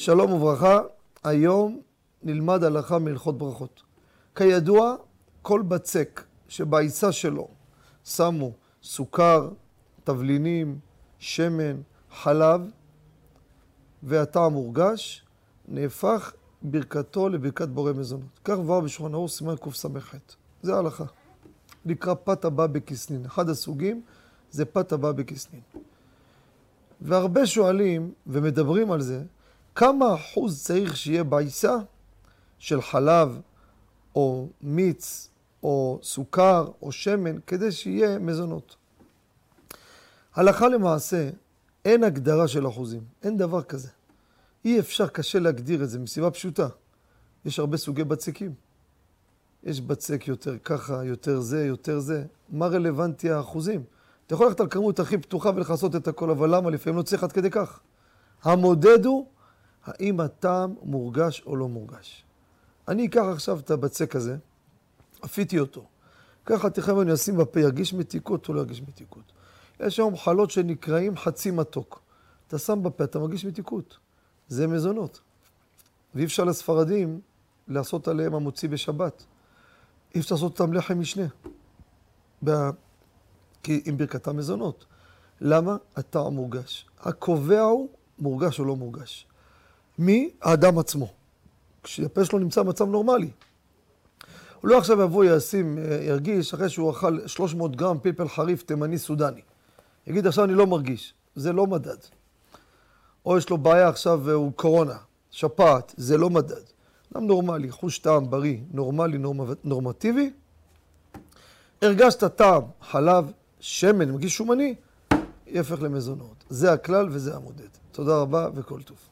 שלום וברכה, היום נלמד הלכה מהלכות ברכות. כידוע, כל בצק שבעיסה שלו שמו סוכר, תבלינים, שמן, חלב והטעם מורגש, נהפך ברכתו לברכת בורא מזונות. כך כבר בשולחן ערוך סימן קס"ח. זה ההלכה. נקרא פת הבא בכסנין. אחד הסוגים זה פת הבא בכסנין. והרבה שואלים ומדברים על זה, כמה אחוז צריך שיהיה בעיסה של חלב או מיץ או סוכר או שמן כדי שיהיה מזונות. הלכה למעשה אין הגדרה של אחוזים, אין דבר כזה. אי אפשר, קשה להגדיר את זה מסיבה פשוטה. יש הרבה סוגי בצקים. יש בצק יותר ככה, יותר זה, יותר זה. מה רלוונטי האחוזים? אתה יכול ללכת על כמות הכי פתוחה ולכסות את הכל, אבל למה? לפעמים לא צריך עד כדי כך. המודד הוא האם הטעם מורגש או לא מורגש. אני אקח עכשיו את הבצק הזה, אפיתי אותו. ככה תכף אני אשים בפה, ירגיש מתיקות או לא ירגיש מתיקות. יש היום חלות שנקראים חצי מתוק. אתה שם בפה, אתה מרגיש מתיקות. זה מזונות. ואי אפשר לספרדים לעשות עליהם המוציא בשבת. אי אפשר לעשות אותם לחם משנה. כי עם ברכתם מזונות. למה? הטעם מורגש. הקובע הוא מורגש או לא מורגש. מי? האדם עצמו. כשהפה שלו נמצא במצב נורמלי. הוא לא עכשיו יבוא, ישים, ירגיש, אחרי שהוא אכל 300 גרם פלפל חריף תימני סודני. יגיד, עכשיו אני לא מרגיש. זה לא מדד. או יש לו בעיה עכשיו, הוא קורונה, שפעת, זה לא מדד. אדם נורמלי, חוש טעם בריא, נורמלי, נורמטיבי. הרגשת טעם, חלב, שמן, מגיש שומני, יהפך למזונות. זה הכלל וזה המודד. תודה רבה וכל טוב.